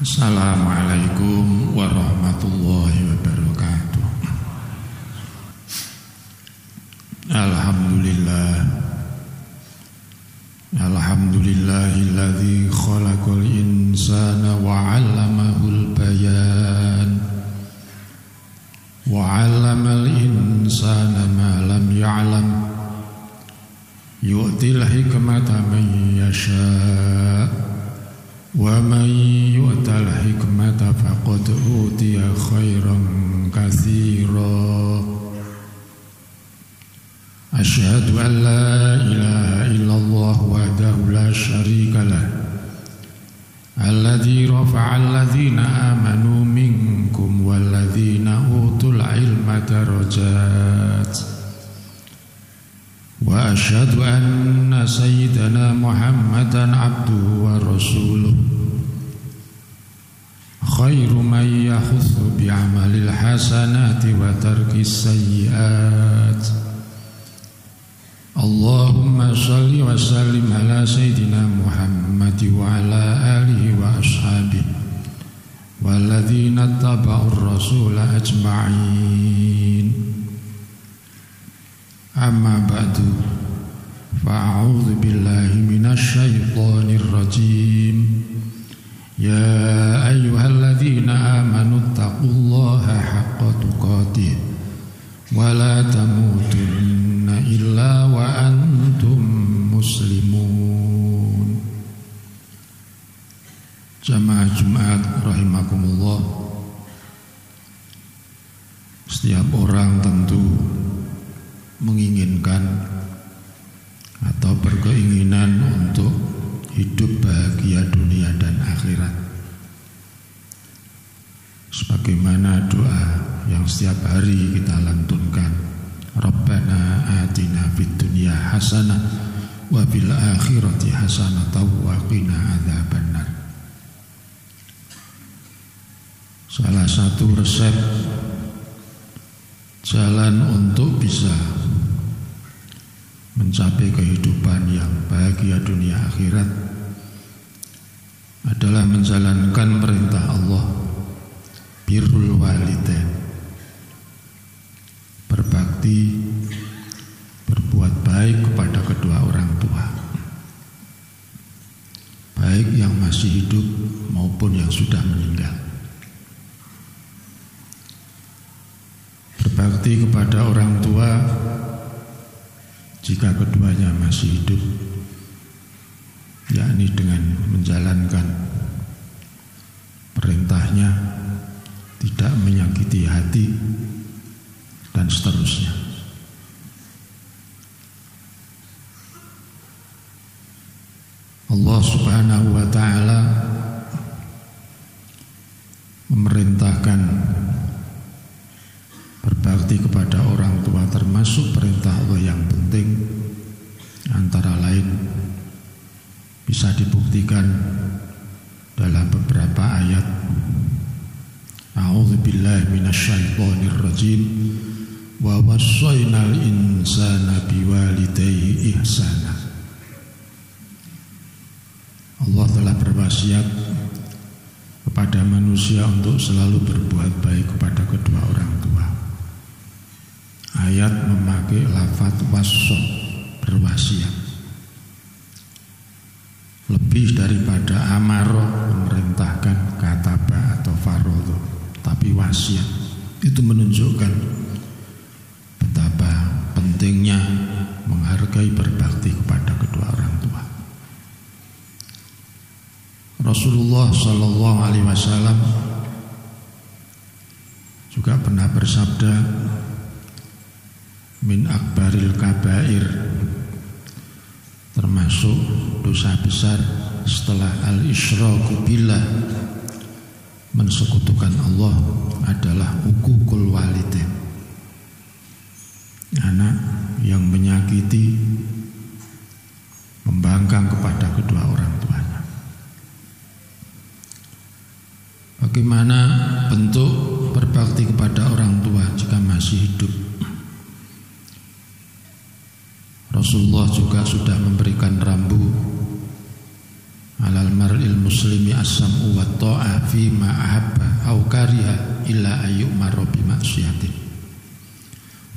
Assalamualaikum warahmatullahi wabarakatuh Alhamdulillah Alhamdulillahilladzi khalaqal insana wa 'allamahul bayan wa 'allamal insana ma lam ya'lam yu'til hikmata man yasha' ومن يؤت الحكمة فقد أوتي خيرا كثيرا. أشهد أن لا إله إلا الله وحده لا شريك له. الذي رفع الذين آمنوا منكم والذين أوتوا العلم درجات. وأشهد أن سيدنا محمدا عبده ورسوله. خير من يحث بعمل الحسنات وترك السيئات. اللهم صل وسلم على سيدنا محمد وعلى آله وأصحابه والذين اتبعوا الرسول أجمعين. أما بعد فأعوذ بالله من الشيطان الرجيم. يا أيها الذين آمنوا اتقوا الله حق تقاته ولا تموتن إلا وأنتم مسلمون جماعة جمعات رحمكم الله Setiap orang tentu menginginkan atau berkeinginan untuk hidup bahagia dunia dan akhirat. Sebagaimana doa yang setiap hari kita lantunkan. Rabbana atina fid dunya hasanah wa bil akhirati hasanah wa qina adzabannar. Salah satu resep jalan untuk bisa mencapai kehidupan yang bahagia dunia akhirat adalah menjalankan perintah Allah birrul walidain. Berbakti berbuat baik kepada kedua orang tua. Baik yang masih hidup maupun yang sudah meninggal. Berbakti kepada orang tua jika keduanya masih hidup yakni dengan menjalankan perintahnya tidak menyakiti hati dan seterusnya. Allah Subhanahu wa taala memerintahkan berbakti kepada orang tua termasuk perintah Allah yang penting antara lain bisa dibuktikan dalam beberapa ayat. A'udzu billahi minasyaitonir rajim. Wa wassaynal insana biwalidayhi ihsana. Allah telah berwasiat kepada manusia untuk selalu berbuat baik kepada kedua orang tua. Ayat memakai lafaz wasso berwasiat lebih daripada amaro memerintahkan kataba atau farodo tapi wasiat. Itu menunjukkan betapa pentingnya menghargai berbakti kepada kedua orang tua. Rasulullah Shallallahu Alaihi Wasallam juga pernah bersabda min akbaril kabair termasuk dosa besar setelah al-isyraku billah. Mensekutukan Allah adalah ukukul walidin anak yang menyakiti membangkang kepada kedua orang tuanya. Bagaimana bentuk berbakti kepada orang tua jika masih hidup Rasulullah juga sudah memberikan rambu. Alal mar'il muslimi as-sam'u wa ta'ah fi ma ahabba au kariha illa ayyumara bi maksiatin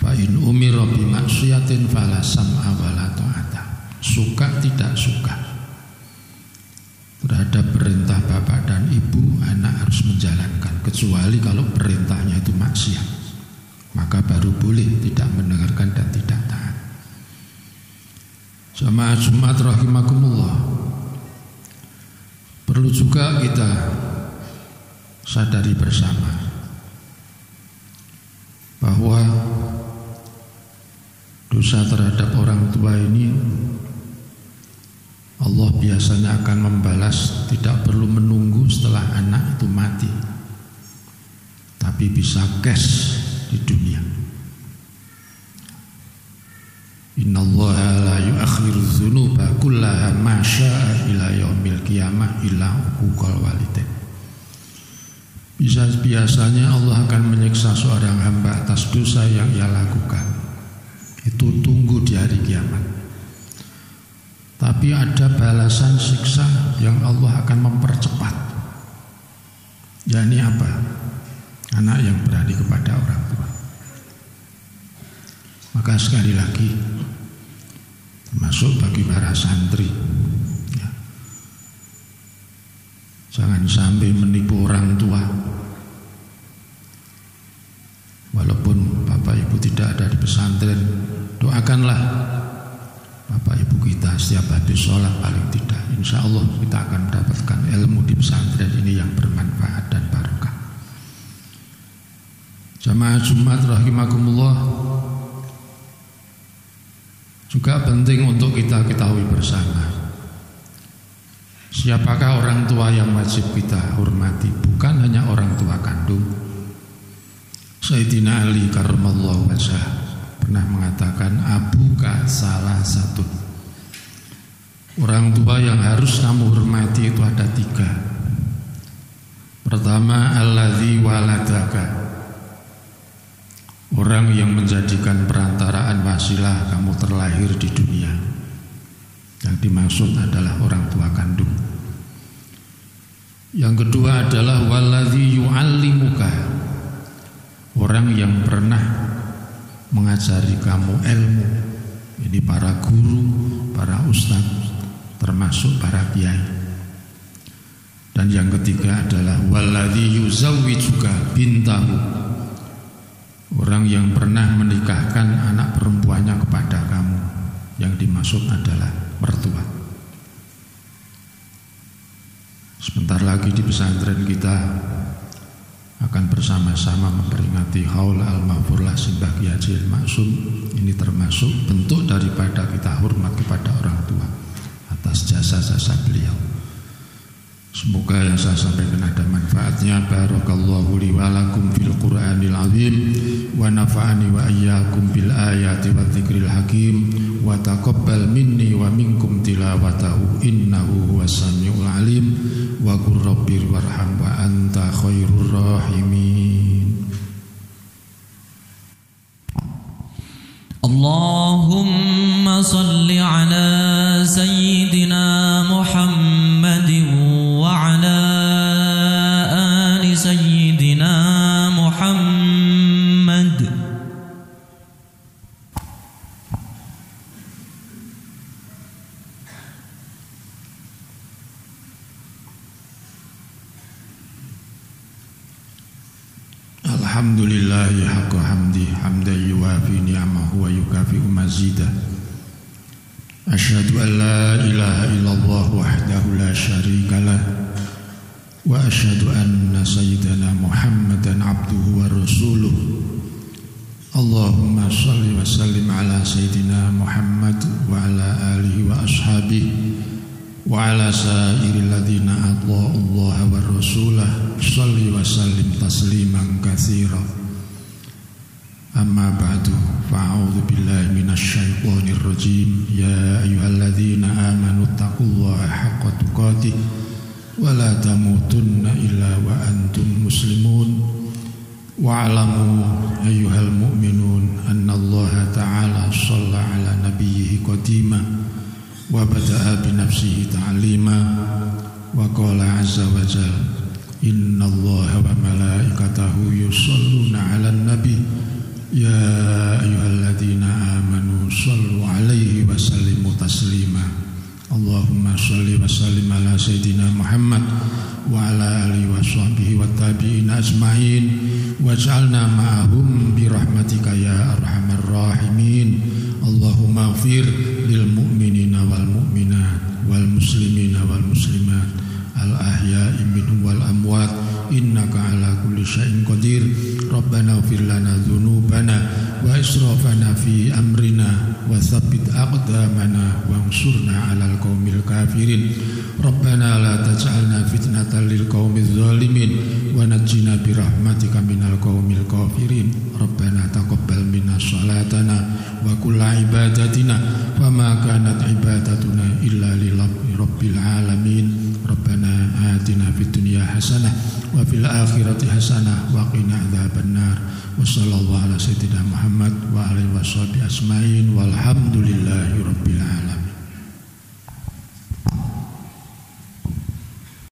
fa in umira bi maksiatin fala sam'a wala ta'ata. Suka tidak suka terhadap perintah bapak dan ibu anak harus menjalankan. Kecuali kalau perintahnya itu maksiat. Maka baru boleh tidak mendengarkan dan tidak taat sama Jumat rahimakumullah. Perlu juga kita sadari bersama bahwa dosa terhadap orang tua ini Allah biasanya akan membalas tidak perlu menunggu setelah anak itu mati tapi bisa cash di dunia Innallaha la yuakhiru dzunuba kullaha ma ila yaumil qiyamah. Bisa biasanya Allah akan menyiksa seorang hamba atas dosa yang ia lakukan. Itu tunggu di hari kiamat. Tapi ada balasan siksa yang Allah akan mempercepat. Yani apa? Anak yang berani kepada orang tua. Maka sekali lagi masuk bagi para santri. Ya. jangan sampai menipu orang tua. Walaupun bapak ibu tidak ada di pesantren doakanlah bapak ibu kita setiap habis sholat paling tidak. Insya Allah kita akan mendapatkan ilmu di pesantren ini yang bermanfaat dan barokah. Jamaah Jumat rahimakumullah juga penting untuk kita ketahui bersama. Siapakah orang tua yang wajib kita hormati? Bukan hanya orang tua kandung. Sayyidina Ali karramallahu wajah Pernah mengatakan Abuka salah satu. Orang tua yang harus kamu hormati itu ada tiga. Pertama Alladhi waladaka. Orang yang menjadikan perantaraan wasilah kamu terlahir di dunia. Yang dimaksud adalah orang tua kandung. Yang kedua adalah waladhi yu'allimuka. Orang yang pernah mengajari kamu ilmu. Ini para guru, para ustadz Termasuk para kiai. Dan yang ketiga adalah waladhi juga bintahu Orang yang pernah menikahkan anak perempuannya kepada kamu Yang dimaksud adalah mertua Sebentar lagi di pesantren kita akan bersama-sama memperingati haul al-mahfurlah simbah Kiai Maksum ini termasuk bentuk daripada kita hormat kepada orang tua atas jasa-jasa beliau. Semoga yang saya sampaikan ada manfaatnya. Barakallahu li wa lakum fil Qur'anil azim wa nafa'ani wa iyyakum bil ayati wa dzikril hakim wa taqabbal minni wa minkum tilawatahu innahu huwas samiul alim wa qur rabbir warham wa anta khairur rahimin. Allahumma salli يكافئ مزيده أشهد أن لا إله إلا الله وحده لا شريك له وأشهد أن سيدنا محمدا عبده ورسوله. اللهم صل وسلم على سيدنا محمد وعلى آله وأصحابه وعلى سائر الذين أطاعوا الله ورسوله. صل وسلم تسليما كثيرا. أما بعد فأعوذ بالله من الشيطان الرجيم. يا أيها الذين آمنوا اتقوا الله حق تقاته ولا تموتن إلا وأنتم مسلمون. واعلموا أيها المؤمنون أن الله تعالى صلى على نبيه قديما وبدأ بنفسه تعليما وقال عز وجل إن الله وملائكته يصلون على النبي يا أيها الذين آمنوا صلوا عليه وسلموا تسليما اللهم صل وسلم على سيدنا محمد وعلى آله وصحبه والتابعين أجمعين واجعلنا معهم برحمتك يا أرحم الراحمين اللهم اغفر للمؤمنين والمؤمنات والمسلمين والمسلمات الأحياء منهم والأموات إنك على كل شيء قدير ربنا اغفر لنا ذنوبنا وإسرافنا في أمرنا وثبت أقدامنا وانصرنا على القوم الكافرين ربنا لا تجعلنا فتنة للقوم الظالمين ونجنا برحمتك من القوم الكافرين ربنا تقبل منا صلاتنا وكل عبادتنا وما كانت عبادتنا إلا Rabbana atina fid dunya hasanah wa fil akhirati hasanah wa qina adzabannar. Wa sallallahu ala sayyidina Muhammad wa alihi washabihi asma'in walhamdulillahi rabbil alamin.